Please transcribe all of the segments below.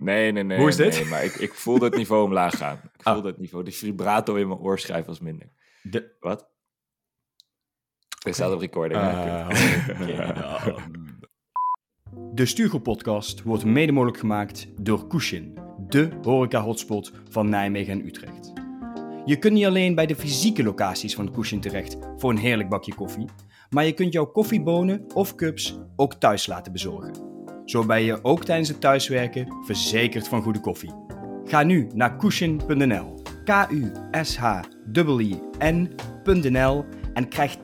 Nee, nee, nee. Hoe is dit? nee, maar ik, ik voelde het niveau omlaag gaan. Ik Ah. voelde het niveau. De vibrato in mijn oor schrijven was minder. De, Wat? Dit staat op recording. Ah. De Stuurgroep podcast wordt mede mogelijk gemaakt door Kushin, de horeca-hotspot van Nijmegen en Utrecht. Je kunt niet alleen bij de fysieke locaties van Kushin terecht voor een heerlijk bakje koffie, maar je kunt jouw koffiebonen of cups ook thuis laten bezorgen. Zo ben je ook tijdens het thuiswerken verzekerd van goede koffie. Ga nu naar kushin.nl, K-U-S-H-I-N.nl en krijg 10%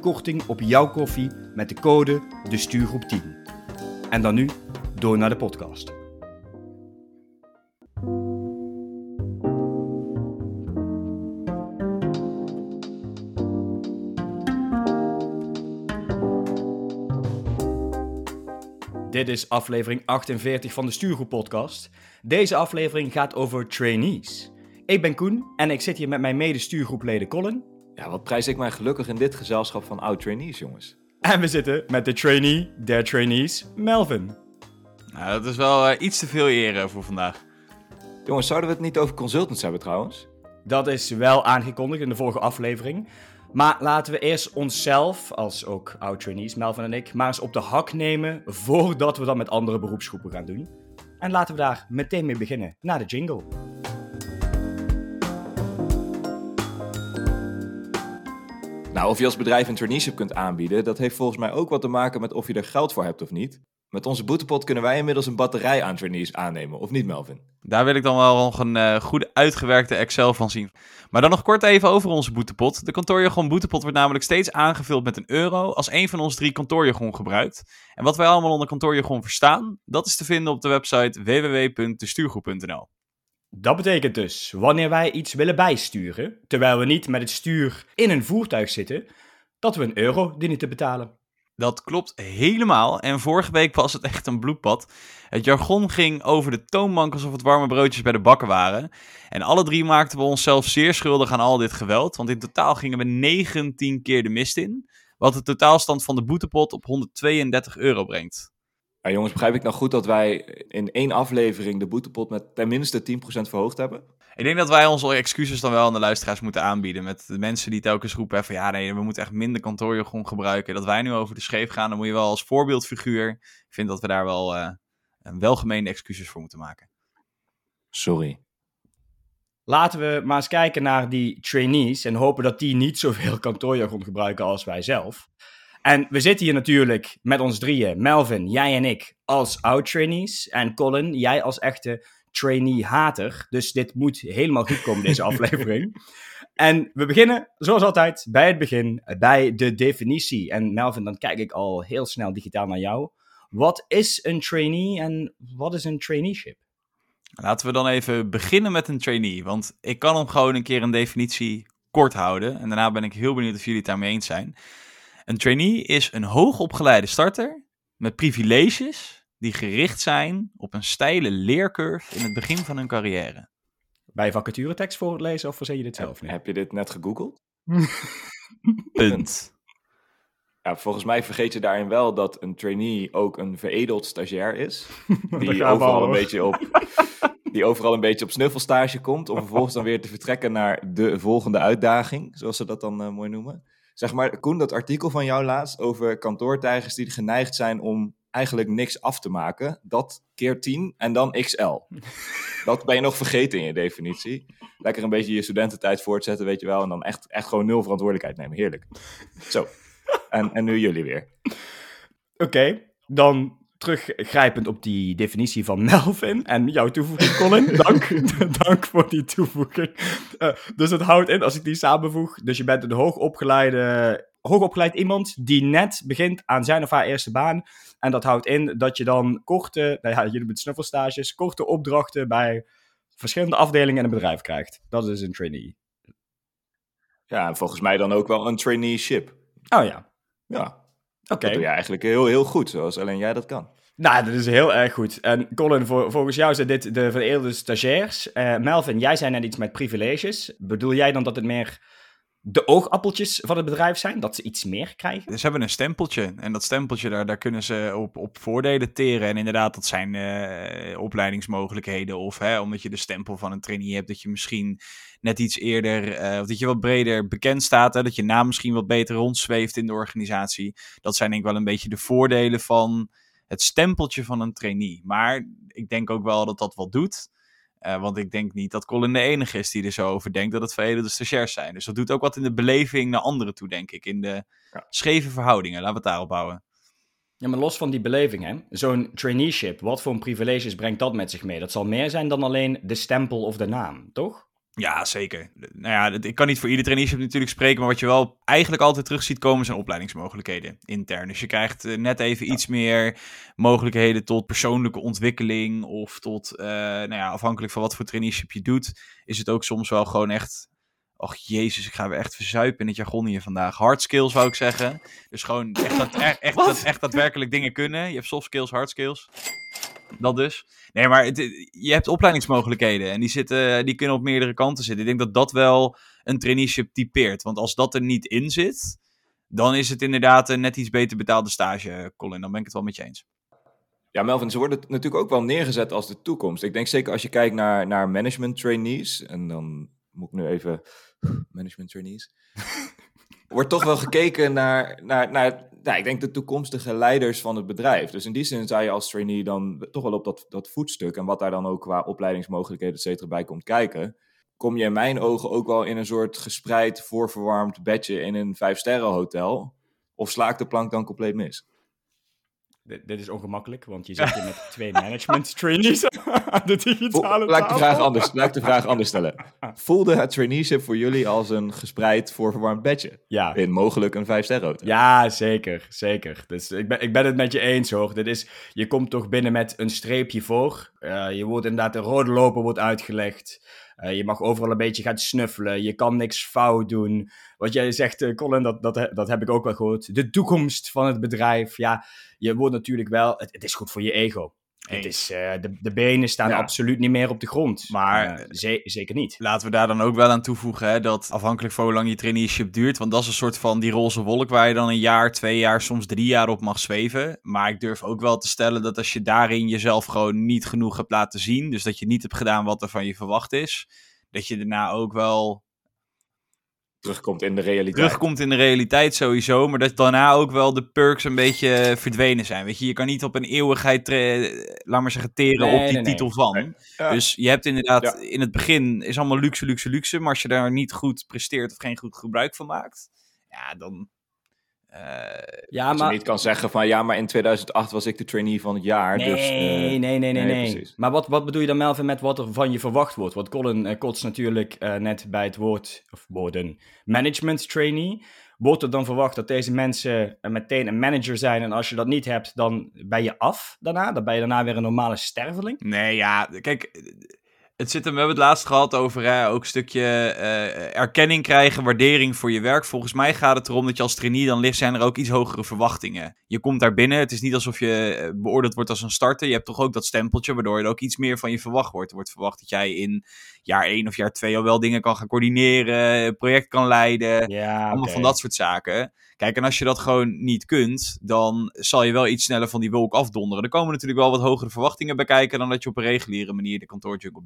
korting op jouw koffie met de code de stuurgroep 10. En dan nu door naar de podcast. Dit is aflevering 48 van de Stuurgroep podcast. Deze aflevering gaat over trainees. Ik ben Koen en ik zit hier met mijn mede-stuurgroepleden Colin. Ja, wat prijs ik mij gelukkig in dit gezelschap van oud-trainees, jongens. En we zitten met de trainee der trainees, Melvin. Nou, dat is wel eh, iets te veel eer eh, voor vandaag. Jongens, zouden we het niet over consultants hebben trouwens? Dat is wel aangekondigd in de vorige aflevering. Maar laten we eerst onszelf, als ook oud-trainees, Melvin en ik, maar eens op de hak nemen voordat we dat met andere beroepsgroepen gaan doen. En laten we daar meteen mee beginnen, na de jingle. Nou, of je als bedrijf een traineeship kunt aanbieden, dat heeft volgens mij ook wat te maken met of je er geld voor hebt of niet. Met onze boetepot kunnen wij inmiddels een batterij aan trainees aannemen, of niet Melvin? Daar wil ik dan wel nog een eh, goede uitgewerkte Excel van zien. Maar dan nog kort even over onze boetepot. De kantoorjargon boetepot wordt namelijk steeds aangevuld met een euro als een van ons drie kantoorjargon gebruikt. En wat wij allemaal onder kantoorjargon verstaan, dat is te vinden op de website www.destuurgroep.nl. Dat betekent dus, wanneer wij iets willen bijsturen, terwijl we niet met het stuur in een voertuig zitten, dat we een euro dienen te betalen. Dat klopt helemaal. En vorige week was het echt een bloedbad. Het jargon ging over de toonbank alsof het warme broodjes bij de bakken waren. En alle drie maakten we onszelf zeer schuldig aan al dit geweld. Want in totaal gingen we 19 keer de mist in. Wat de totaalstand van de boetepot op 132 euro brengt. Ja, jongens, begrijp ik nou goed dat wij in één aflevering de boetepot met ten minste 10% verhoogd hebben? Ik denk dat wij onze excuses dan wel aan de luisteraars moeten aanbieden. Met de mensen die telkens roepen van ja, nee, we moeten echt minder kantoorjargon gebruiken. Dat wij nu over de scheef gaan, dan moet je wel als voorbeeldfiguur. Ik vind dat we daar wel eh, een welgemeende excuses voor moeten maken. Sorry. Laten we maar eens kijken naar die trainees en hopen dat die niet zoveel kantoorjargon gebruiken als wij zelf. En we zitten hier natuurlijk met ons drieën, Melvin, jij en ik, als oud-trainees. En Colin, jij als echte trainee-hater. Dus dit moet helemaal goed komen, deze aflevering. En we beginnen, zoals altijd, bij het begin, bij de definitie. En Melvin, dan kijk ik al heel snel digitaal naar jou. Wat is een trainee en wat is een traineeship? Laten we dan even beginnen met een trainee. Want ik kan hem gewoon een keer een definitie kort houden. En daarna ben ik heel benieuwd of jullie het daarmee eens zijn. Een trainee is een hoogopgeleide starter met privileges die gericht zijn op een steile leercurve in het begin van hun carrière. Bij vacaturetekst voorlezen of verzin je dit zelf Heb, nu? heb je dit net gegoogeld? Punt. Ja, volgens mij vergeet je daarin wel dat een trainee ook een veredeld stagiair is. Die overal, al, een beetje op, die overal een beetje op snuffelstage komt. Om vervolgens dan weer te vertrekken naar de volgende uitdaging. Zoals ze dat dan eh, mooi noemen. Zeg maar, Koen, dat artikel van jou laatst over kantoortijgers die geneigd zijn om eigenlijk niks af te maken. Dat keer 10 en dan XL. Dat ben je nog vergeten in je definitie. Lekker een beetje je studententijd voortzetten, weet je wel. En dan echt, echt gewoon nul verantwoordelijkheid nemen. Heerlijk. Zo. En, en nu jullie weer. Oké, dan teruggrijpend op die definitie van Melvin en jouw toevoeging, Colin. Dank, dank voor die toevoeging. Eh, dus het houdt in, als ik die samenvoeg, dus je bent een hoogopgeleide, hoogopgeleid iemand die net begint aan zijn of haar eerste baan. En dat houdt in dat je dan korte, nou ja, jullie met snuffelstages, korte opdrachten bij verschillende afdelingen in een bedrijf krijgt. Dat is een trainee. Ja, en volgens mij dan ook wel een traineeship. Oh ja, Ja, oké. dat doe je eigenlijk heel, heel goed, zoals alleen jij dat kan. Nou, dat is heel erg goed. En Colin, voor, volgens jou zijn dit de vereelde stagiairs. Eh, Melvin, jij zei net iets met privileges. Bedoel jij dan dat het meer de oogappeltjes van het bedrijf zijn? Dat ze iets meer krijgen? Ze hebben een stempeltje. En dat stempeltje, daar, daar kunnen ze op, op voordelen teren. En inderdaad, dat zijn uh, opleidingsmogelijkheden. Of hè, omdat je de stempel van een trainee hebt, dat je misschien net iets eerder, uh, of dat je wat breder bekend staat. Hè, dat je naam misschien wat beter rondzweeft in de organisatie. Dat zijn denk ik wel een beetje de voordelen van het stempeltje van een trainee. Maar ik denk ook wel dat dat wat doet. Uh, want ik denk niet dat Colin de enige is die er zo over denkt dat het vele de stagiairs zijn. Dus dat doet ook wat in de beleving naar anderen toe, denk ik. In de ja. scheve verhoudingen. Laten we het daarop bouwen. Ja, maar los van die beleving, hè. Zo'n traineeship, wat voor privileges brengt dat met zich mee? Dat zal meer zijn dan alleen de stempel of de naam, toch? Ja, zeker. Nou ja, ik kan niet voor ieder traineeship natuurlijk spreken, maar wat je wel eigenlijk altijd terug ziet komen zijn opleidingsmogelijkheden intern. Dus je krijgt eh, net even iets meer mogelijkheden tot persoonlijke ontwikkeling of tot, uh, nou ja, afhankelijk van wat voor traineeship je doet, is het ook soms wel gewoon echt Och jezus, ik ga weer echt verzuipen in het jargon hier vandaag. Hard skills wou ik zeggen. Dus gewoon echt, dat, echt, echt, dat, echt daadwerkelijk dingen kunnen. Je hebt soft skills, hard skills. Dat dus. Nee, maar het, je hebt opleidingsmogelijkheden en die, zitten, die kunnen op meerdere kanten zitten. Ik denk dat dat wel een traineeship typeert. Want als dat er niet in zit, dan is het inderdaad een net iets beter betaalde stage, Colin. Dan ben ik het wel met je eens. Ja, Melvin, ze worden natuurlijk ook wel neergezet als de toekomst. Ik denk zeker als je kijkt naar, naar management trainees, en dan moet ik nu even management trainees. Wordt toch wel gekeken naar, naar, naar nou, ik denk de toekomstige leiders van het bedrijf. Dus in die zin zou je als trainee dan toch wel op dat, dat voetstuk en wat daar dan ook qua opleidingsmogelijkheden et cetera bij komt kijken. Kom je in mijn ogen ook wel in een soort gespreid, voorverwarmd bedje in een vijfsterren hotel? Of slaakt de plank dan compleet mis? Dit is ongemakkelijk, want je zit hier met twee management trainees aan de digitale laat ik de vraag anders, Laat ik de vraag anders stellen. Voelde het traineeship voor jullie als een gespreid, voorverwarmd bedje? Ja. In mogelijk een vijf sterren hotel? Ja, zeker, zeker. Dus ik ben, ik ben het met je eens hoor. Dit is, je komt toch binnen met een streepje voor. Uh, je wordt inderdaad, de rode loper wordt uitgelegd. Uh, je mag overal een beetje gaan snuffelen. Je kan niks fout doen. Wat jij zegt, uh, Colin, dat, dat, dat heb ik ook wel gehoord. De toekomst van het bedrijf. Ja, je wordt natuurlijk wel. Het, het is goed voor je ego. Het is, uh, de, de benen staan absoluut niet meer op de grond. Maar uh, zeker niet. Laten we daar dan ook wel aan toevoegen hè, dat afhankelijk van hoe lang je traineeship duurt. Want dat is een soort van die roze wolk waar je dan een jaar, twee jaar, soms drie jaar op mag zweven. Maar ik durf ook wel te stellen dat als je daarin jezelf gewoon niet genoeg hebt laten zien. Dus dat je niet hebt gedaan wat er van je verwacht is. Dat je daarna ook wel terugkomt in de realiteit. Terugkomt in de realiteit sowieso, maar dat daarna ook wel de perks een beetje verdwenen zijn. Weet je, je kan niet op een eeuwigheid, laat maar zeggen, teren op die titel van. Dus je hebt inderdaad, in het begin is allemaal luxe, luxe, luxe, maar als je daar niet goed presteert of geen goed gebruik van maakt, ja, dan, ja, maar... je niet kan zeggen van ja, maar in 2008 was ik de trainee van het jaar. Nee, dus, uh, nee, nee, nee, nee. Maar wat, wat bedoel je dan, Melvin, met wat er van je verwacht wordt? Want Colin uh, kotst natuurlijk net bij het woord, of woorden, management trainee. Wordt er dan verwacht dat deze mensen meteen een manager zijn en als je dat niet hebt, dan ben je af daarna? Dan ben je daarna weer een normale sterveling? Nee, ja, kijk het zit hem, we hebben het laatst gehad over hè, ook een stukje uh, erkenning krijgen, waardering voor je werk. Volgens mij gaat het erom dat je als trainee dan ligt, zijn er ook iets hogere verwachtingen. Je komt daar binnen, het is niet alsof je eh, beoordeeld wordt als een starter. Je hebt toch ook dat stempeltje, waardoor er ook iets meer van je verwacht wordt. Er wordt verwacht dat jij in jaar 1 of jaar 2 al wel dingen kan gaan coördineren, project kan leiden. Ja, allemaal van dat soort zaken. Kijk, en als je dat gewoon niet kunt, dan zal je wel iets sneller van die wolk afdonderen. Er komen natuurlijk wel wat hogere verwachtingen bij kijken dan dat je op een reguliere manier de kantoorjungle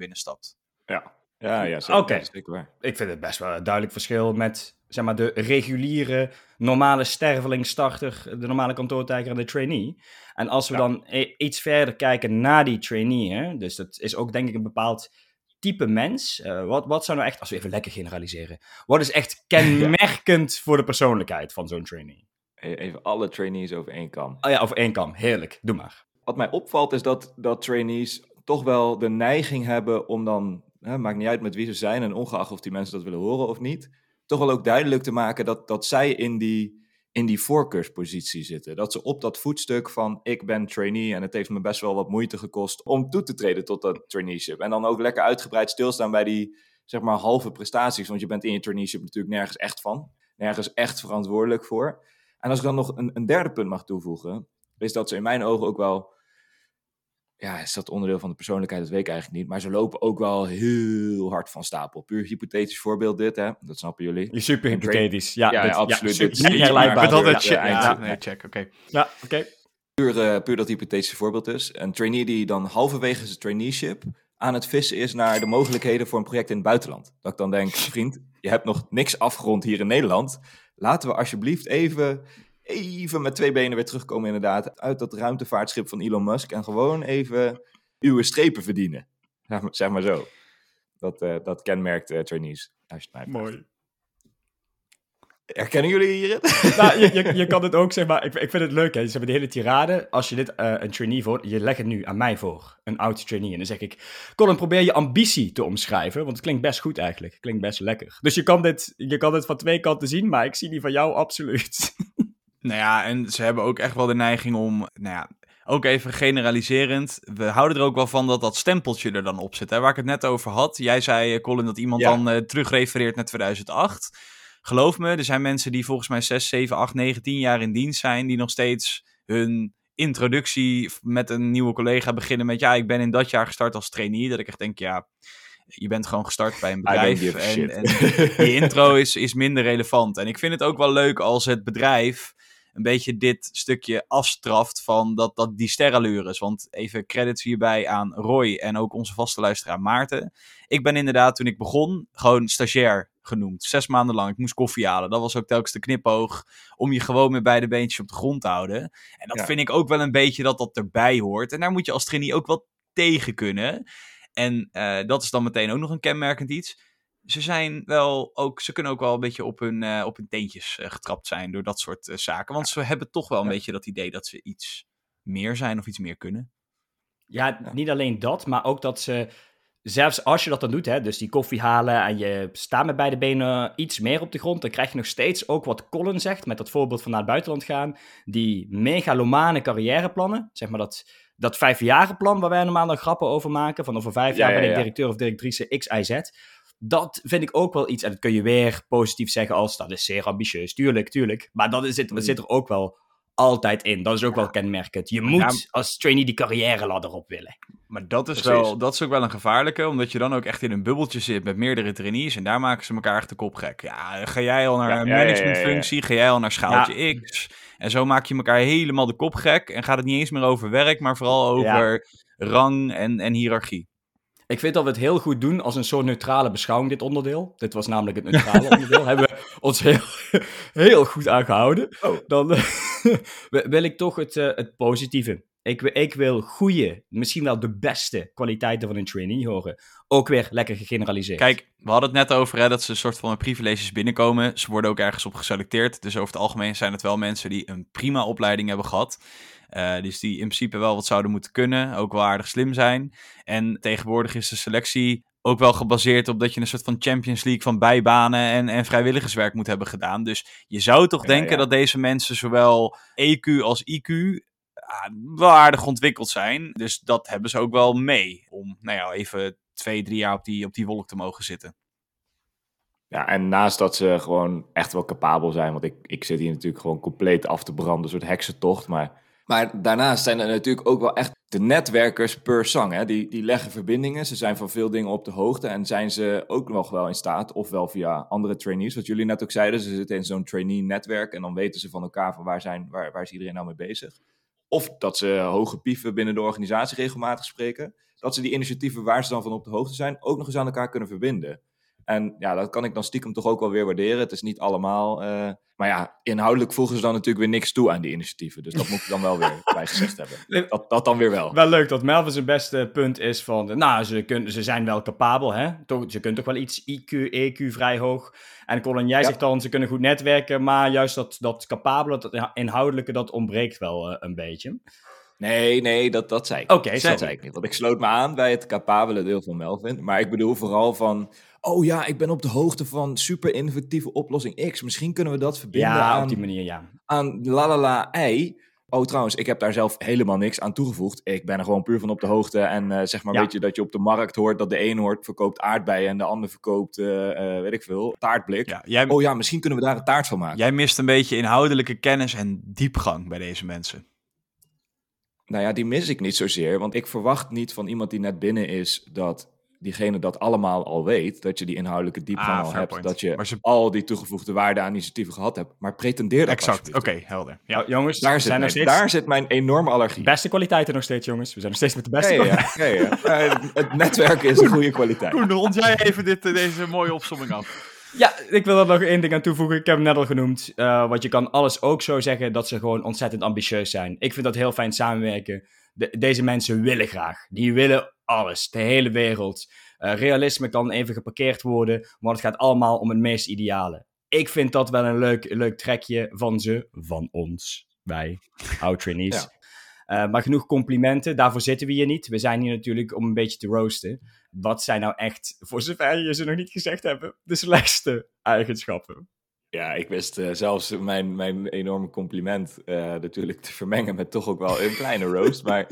Ja, ja, ja zeker, okay. Ik vind het best wel een duidelijk verschil met zeg maar, de reguliere, normale sterveling, starter, de normale kantoortijger en de trainee. En als we dan e-, iets verder kijken naar die trainee, hè, dus dat is ook denk ik een bepaald type mens? Uh, wat, wat zou nou echt, als we even lekker generaliseren, wat is echt kenmerkend voor de persoonlijkheid van zo'n trainee? E-, even alle trainees over één kam. Oh ja, over één kam. Heerlijk. Doe maar. Wat mij opvalt is dat, dat trainees toch wel de neiging hebben om dan, hè, maakt niet uit met wie ze zijn en ongeacht of die mensen dat willen horen of niet, toch wel ook duidelijk te maken dat, dat zij in die in die voorkeurspositie zitten. Dat ze op dat voetstuk van ik ben trainee en het heeft me best wel wat moeite gekost om toe te treden tot dat traineeship. En dan ook lekker uitgebreid stilstaan bij die zeg maar halve prestaties, want je bent in je traineeship natuurlijk nergens echt van. Nergens echt verantwoordelijk voor. En als ik dan nog een, een derde punt mag toevoegen, is dat ze in mijn ogen ook wel ja, is dat onderdeel van de persoonlijkheid? Dat weet ik eigenlijk niet. Maar ze lopen ook wel heel hard van stapel. Puur hypothetisch voorbeeld dit, hè? Dat snappen jullie. Super hypothetisch. Ja, Ja, dit- absoluut. Dit Met ja, check. ja, nee, check, oké. Ja, oké. Puur, eh, puur dat hypothetische voorbeeld is. Een trainee die dan halverwege zijn traineeship aan het vissen is naar de mogelijkheden voor een project in het buitenland. Dat ik dan denk, vriend, je hebt nog niks afgerond hier in Nederland. Laten we alsjeblieft even, even met twee benen weer terugkomen inderdaad uit dat ruimtevaartschip van Elon Musk en gewoon even uw strepen verdienen. Zeg maar, zeg maar zo. Dat, eh, dat kenmerkt eh, trainees. Als je het mij. Mooi. Herkennen jullie hierin? nou, je, je, je kan het ook, zeg maar, ik, ik vind het leuk, hè. Ze hebben de hele tirade. Als je dit eh, een trainee voor, je legt het nu aan mij voor, een oud trainee. En dan zeg ik, Colin, probeer je ambitie te omschrijven, want het klinkt best goed eigenlijk. Het klinkt best lekker. Dus je kan dit, je kan dit van twee kanten zien, maar ik zie die van jou absoluut. Nou ja, en ze hebben ook echt wel de neiging om, nou ja, ook even generaliserend. We houden er ook wel van dat dat stempeltje er dan op zit. Hè? Waar ik het net over had. Jij zei, eh, Colin, dat iemand Ja. dan eh, terugrefereert naar 2008. Geloof me, er zijn mensen die volgens mij 6, 7, 8, 9, 10 jaar in dienst zijn. Die nog steeds hun introductie met een nieuwe collega beginnen met... Ja, ik ben in dat jaar gestart als trainee. Dat ik echt denk, ja, je bent gewoon gestart bij een bedrijf. En, en die intro is, is minder relevant. En ik vind het ook wel leuk als het bedrijf een beetje dit stukje afstraft van dat, dat die sterrenlures. Want even credits hierbij aan Roy en ook onze vaste luisteraar Maarten. Ik ben inderdaad, toen ik begon, gewoon stagiair genoemd. Zes maanden lang. Ik moest koffie halen. Dat was ook telkens de knipoog om je gewoon met beide beentjes op de grond te houden. En dat Ja. vind ik ook wel een beetje dat dat erbij hoort. En daar moet je als trainee ook wel tegen kunnen. En eh, dat is dan meteen ook nog een kenmerkend iets ze zijn wel ook, ze kunnen ook wel een beetje op hun, eh, op hun teentjes eh, getrapt zijn door dat soort eh, zaken. Want ze hebben toch wel een Ja. beetje dat idee dat ze iets meer zijn of iets meer kunnen. Ja, niet alleen dat, maar ook dat ze, zelfs als je dat dan doet, hè, dus die koffie halen en je staat met beide benen iets meer op de grond, dan krijg je nog steeds ook wat Colin zegt, met dat voorbeeld van naar het buitenland gaan, die megalomane carrièreplannen, zeg maar dat, dat vijfjarenplan waar wij normaal dan grappen over maken, van over vijf Ja, jaar ja, ben ik directeur of directrice X, Y, Z. Dat vind ik ook wel iets, en dat kun je weer positief zeggen als, dat is zeer ambitieus, tuurlijk, tuurlijk, maar dat is, zit, dat zit er ook wel altijd in, dat is ook wel kenmerkend. Je moet Ja, als trainee die carrière ladder op willen. Maar dat is, Precies. wel, dat is ook wel een gevaarlijke, omdat je dan ook echt in een bubbeltje zit met meerdere trainees en daar maken ze elkaar echt de kop gek. Ja, ga jij al naar een ja. managementfunctie, ga jij al naar schaaltje X. En zo maak je elkaar helemaal de kop gek en gaat het niet eens meer over werk, maar vooral over rang en, en hiërarchie. Ik vind dat we het heel goed doen als een soort neutrale beschouwing, dit onderdeel. Dit was namelijk het neutrale onderdeel. Hebben we ons heel, heel goed aangehouden. Oh. Dan wil ik toch het, eh, het positieve. Ik, ik wil goede, misschien wel de beste kwaliteiten van een trainee horen. Ook weer lekker gegeneraliseerd. Kijk, we hadden het net over hè, dat ze een soort van privileges binnenkomen. Ze worden ook ergens op geselecteerd. Dus over het algemeen zijn het wel mensen die een prima opleiding hebben gehad. Eh, dus die in principe wel wat zouden moeten kunnen. Ook wel aardig slim zijn. En tegenwoordig is de selectie ook wel gebaseerd op dat je een soort van Champions League van bijbanen en, en vrijwilligerswerk moet hebben gedaan. Dus je zou toch Ja, denken ja. dat deze mensen zowel EQ als IQ ja, wel aardig ontwikkeld zijn. Dus dat hebben ze ook wel mee. Om, nou ja, even twee, drie jaar op die, op die wolk te mogen zitten. Ja, en naast dat ze gewoon echt wel capabel zijn, want ik, ik zit hier natuurlijk gewoon compleet af te branden, een soort heksentocht. Maar, maar daarnaast zijn er natuurlijk ook wel echt de netwerkers per sang. Hè? Die, die leggen verbindingen, ze zijn van veel dingen op de hoogte en zijn ze ook nog wel in staat, ofwel via andere trainees, wat jullie net ook zeiden, ze zitten in zo'n trainee-netwerk en dan weten ze van elkaar van waar, zijn, waar, waar is iedereen nou mee bezig. Of dat ze hoge pieven binnen de organisatie regelmatig spreken, dat ze die initiatieven waar ze dan van op de hoogte zijn, ook nog eens aan elkaar kunnen verbinden. En ja, dat kan ik dan stiekem toch ook wel weer waarderen. Het is niet allemaal. eh, maar ja, inhoudelijk voegen ze dan natuurlijk weer niks toe aan die initiatieven. Dus dat moet ik dan wel weer bij gezegd hebben. Dat, dat dan weer wel. Wel leuk dat Melvin zijn beste punt is van, nou, ze, kunnen, ze zijn wel capabel, hè? Toch, ze kunnen toch wel iets IQ, EQ vrij hoog. En Colin, jij Ja. zegt dan, ze kunnen goed netwerken, maar juist dat, dat capabele, dat inhoudelijke, dat ontbreekt wel eh, een beetje. Nee, nee, dat, dat zei ik. Oké, dat zei ik niet. Want ik sloot me aan bij het capabele deel van Melvin. Maar ik bedoel vooral van. Oh ja, ik ben op de hoogte van super innovatieve oplossing X. Misschien kunnen we dat verbinden Ja, aan, op die manier, ja. aan lalala ei. Oh, trouwens, ik heb daar zelf helemaal niks aan toegevoegd. Ik ben er gewoon puur van op de hoogte. En eh, zeg maar, Ja. weet je, dat je op de markt hoort dat de een hoort verkoopt aardbeien en de ander verkoopt, eh, eh, weet ik veel, taartblik. Ja, jij, Oh ja, misschien kunnen we daar een taart van maken. jij mist een beetje inhoudelijke kennis en diepgang bij deze mensen. Nou ja, die mis ik niet zozeer. Want ik verwacht niet van iemand die net binnen is dat diegene dat allemaal al weet. Dat je die inhoudelijke diepgang Ah, al hebt. point. Dat je ze- al die toegevoegde waarde aan initiatieven gehad hebt. Maar pretendeer dat Exact, oké, helder. Ja. Nou, jongens, Daar, zit zijn nog mijn, steeds daar zit mijn enorme allergie. beste kwaliteiten nog steeds, jongens. We zijn nog steeds met de beste Ja, ja, kwaliteiten. ja, ja. Eh, het netwerken is een goede kwaliteit. Koen, rond jij even dit, deze mooie opsomming af. Ja, ik wil er nog één ding aan toevoegen. Ik heb hem net al genoemd. Eh, want je kan alles ook zo zeggen dat ze gewoon ontzettend ambitieus zijn. Ik vind dat heel fijn samenwerken. De- deze mensen willen graag. Die willen alles. De hele wereld. Eh, realisme kan even geparkeerd worden. Maar het gaat allemaal om het meest ideale. Ik vind dat wel een leuk, leuk trekje van ze. Van ons. Wij. Oud-trainees. Ja. Eh, maar genoeg complimenten. Daarvoor zitten we hier niet. We zijn hier natuurlijk om een beetje te roosten. Wat zijn nou echt, voor zover je ze nog niet gezegd hebben, de slechtste eigenschappen? Ja, ik wist eh, zelfs mijn, mijn enorme compliment natuurlijk te vermengen met toch ook wel een kleine roast. Maar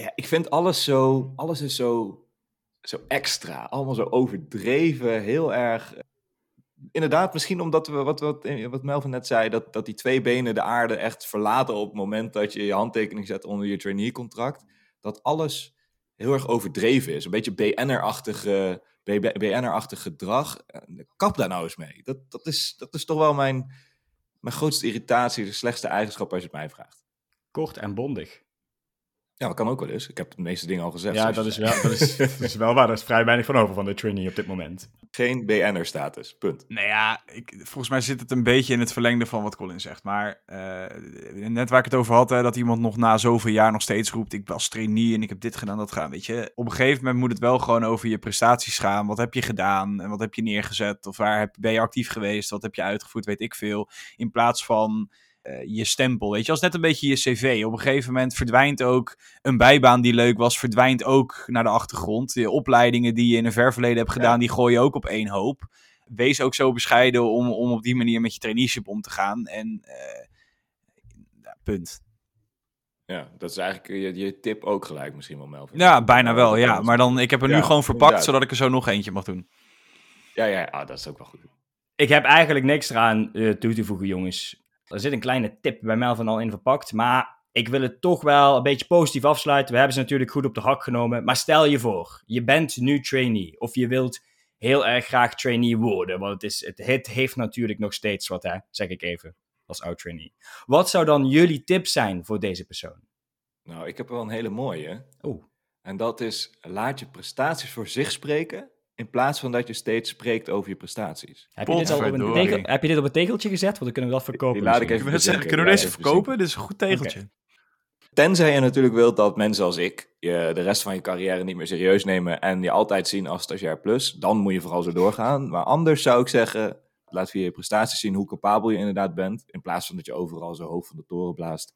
ja, ik vind alles zo, alles is zo, zo extra. Allemaal zo overdreven, heel erg. eh, Inderdaad, misschien omdat we, wat, wat, eh, wat Melvin net zei, dat, dat die twee benen de aarde echt verlaten op het moment dat je je handtekening zet onder je trainee-contract. Dat alles heel erg overdreven is. Een beetje BN'er-achtige BN'er-achtig gedrag. Eh, Kap daar nou eens mee. Dat, dat, is, dat is toch wel mijn, mijn grootste irritatie, de slechtste eigenschap als je het mij vraagt. Kort en bondig. Ja, dat kan ook wel eens. Ik heb de meeste dingen al gezegd. Ja, zoals dat is, zei. wel, dat, is, dat is wel waar. Er is vrij weinig van over van de trainee op dit moment. Geen BN'er-status, punt. Nou ja, ik, volgens mij zit het een beetje in het verlengde van wat Colin zegt. Maar eh, net waar ik het over had, hè, dat iemand nog na zoveel jaar nog steeds roept... ik was trainee en ik heb dit gedaan, dat gedaan. Weet je, op een gegeven moment moet het wel gewoon over je prestaties gaan. Wat heb je gedaan en wat heb je neergezet? Of waar heb, ben je actief geweest? Wat heb je uitgevoerd? Weet ik veel. In plaats van eh, je stempel, weet je. Als net een beetje je cv. Op een gegeven moment verdwijnt ook een bijbaan die leuk was... verdwijnt ook naar de achtergrond. De opleidingen die je in een ver verleden hebt gedaan... die gooi je ook op één hoop wees ook zo bescheiden om, om op die manier met je traineeship om te gaan. En eh, ja, punt. Ja, dat is eigenlijk je, je tip ook gelijk misschien wel, Melvin. Ja, bijna wel, ja. Maar dan, ik heb er nu gewoon verpakt, inderdaad. zodat ik er zo nog eentje mag doen. Ja, ja, ah, dat is ook wel goed. Ik heb eigenlijk niks eraan eh, toe te voegen, jongens. Er zit een kleine tip bij Melvin al in verpakt. Maar ik wil het toch wel een beetje positief afsluiten. We hebben ze natuurlijk goed op de hak genomen. Maar stel je voor, je bent nu trainee. Of je wilt heel erg graag trainee worden. Want het, is, het, het heeft natuurlijk nog steeds wat, hè? zeg ik even, als oud trainee. Wat zou dan jullie tip zijn voor deze persoon? Nou, ik heb wel een hele mooie. Oeh. En dat is, laat je prestaties voor zich spreken... in plaats van dat je steeds spreekt over je prestaties. Heb je, dit al op een tegel, heb je dit op een tegeltje gezet? Want dan kunnen we dat verkopen. Die laat ik Even zeggen, kunnen we deze verkopen? Dit is een goed tegeltje. Tenzij je natuurlijk wilt dat mensen als ik je de rest van je carrière niet meer serieus nemen en je altijd zien als stagiair plus, dan moet je vooral zo doorgaan. Maar anders zou ik zeggen, laat via je prestaties zien hoe capabel je inderdaad bent, in plaats van dat je overal zo hoog van de toren blaast.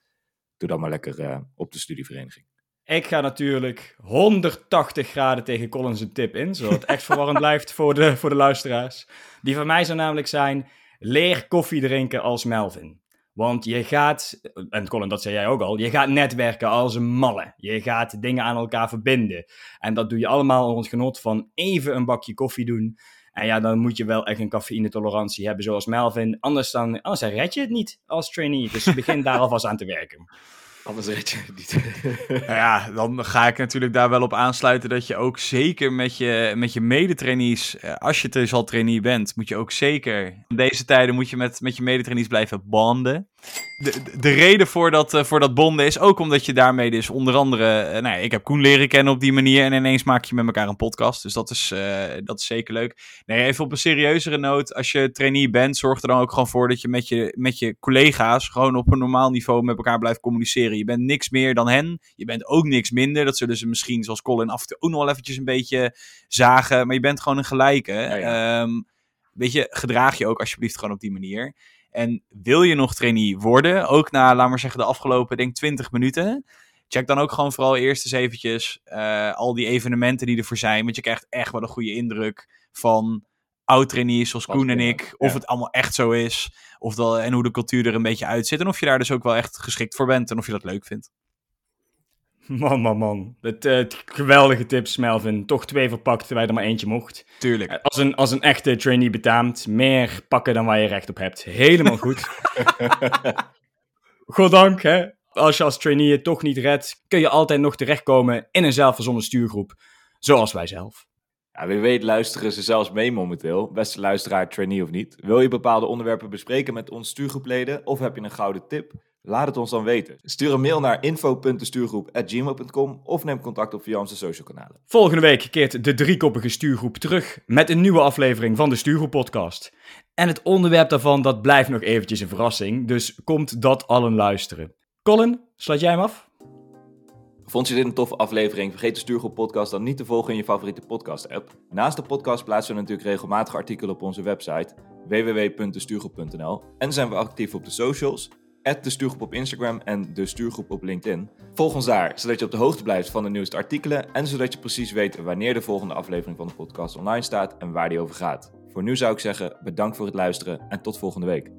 Doe dan maar lekker eh, op de studievereniging. Ik ga natuurlijk 180 graden tegen Collins een tip in, zodat het echt verwarrend blijft voor de, voor de luisteraars. Die van mij zou namelijk zijn, leer koffie drinken als Melvin. Want je gaat, en Colin, dat zei jij ook al, je gaat netwerken als een malle. Je gaat dingen aan elkaar verbinden. En dat doe je allemaal onder het genot van even een bakje koffie doen. En ja, dan moet je wel echt een cafeïne-tolerantie hebben zoals Melvin. Anders, dan, anders red je het niet als trainee. Dus begin daar alvast aan te werken. Anders weet je het niet. Nou ja, dan ga ik natuurlijk daar wel op aansluiten dat je ook zeker met je, met je medetrainees, eh, als je dus al trainee bent, moet je ook zeker, in deze tijden moet je met, met je medetrainees blijven banden. De, de, de reden voor dat, eh, voor dat bonden is ook omdat je daarmee dus onder andere, nou ja, ik heb Koen leren kennen op die manier en ineens maak je met elkaar een podcast. Dus dat is, eh, dat is zeker leuk. Nee, even op een serieuzere noot, als je trainee bent, zorg er dan ook gewoon voor dat je met je, met je collega's gewoon op een normaal niveau met elkaar blijft communiceren. Je bent niks meer dan hen, je bent ook niks minder. Dat zullen ze misschien, zoals Colin, af en toe ook nog wel eventjes een beetje zagen, maar je bent gewoon een gelijke. ja. Ehm, weet je, gedraag je ook alsjeblieft gewoon op die manier. En wil je nog trainee worden, ook na, laat maar zeggen, de afgelopen, denk 20 minuten, check dan ook gewoon vooral eerst eens eventjes eh, al die evenementen die ervoor zijn. Want je krijgt echt wel een goede indruk van oud-trainees zoals Koen en ik. Of ja. het allemaal echt zo is. Of dat, en hoe de cultuur er een beetje uitzit. En of je daar dus ook wel echt geschikt voor bent. En of je dat leuk vindt. Man, man, man. Het, eh, het geweldige tips, Melvin. Toch twee verpakt, terwijl je er maar eentje mocht. Tuurlijk. Eh, Als een, als een echte trainee betaamt. Meer pakken dan waar je recht op hebt. Helemaal goed. Goddank, hè. Als je als trainee het toch niet redt, kun je altijd nog terechtkomen in een zelfverzonnen stuurgroep. Zoals wij zelf. Ja, wie weet luisteren ze zelfs mee momenteel, beste luisteraar, trainee of niet. Wil je bepaalde onderwerpen bespreken met ons stuurgroepleden of heb je een gouden tip? Laat het ons dan weten. Stuur een mail naar info.destuurgroep.gmail.com of neem contact op via onze social kanalen. Volgende week keert de driekoppige stuurgroep terug met een nieuwe aflevering van de Stuurgroep podcast. En het onderwerp daarvan dat blijft nog eventjes een verrassing, dus komt dat allen luisteren. Colin, sluit jij hem af? Vond je dit een toffe aflevering? Vergeet de Stuurgroep podcast dan niet te volgen in je favoriete podcast app. Naast de podcast plaatsen we natuurlijk regelmatig artikelen op onze website www.destuurgroep.nl en zijn we actief op de socials de Stuurgroep op Instagram en de Stuurgroep op LinkedIn. Volg ons daar, zodat je op de hoogte blijft van de nieuwste artikelen en zodat je precies weet wanneer de volgende aflevering van de podcast online staat en waar die over gaat. Voor nu zou ik zeggen, bedankt voor het luisteren en tot volgende week.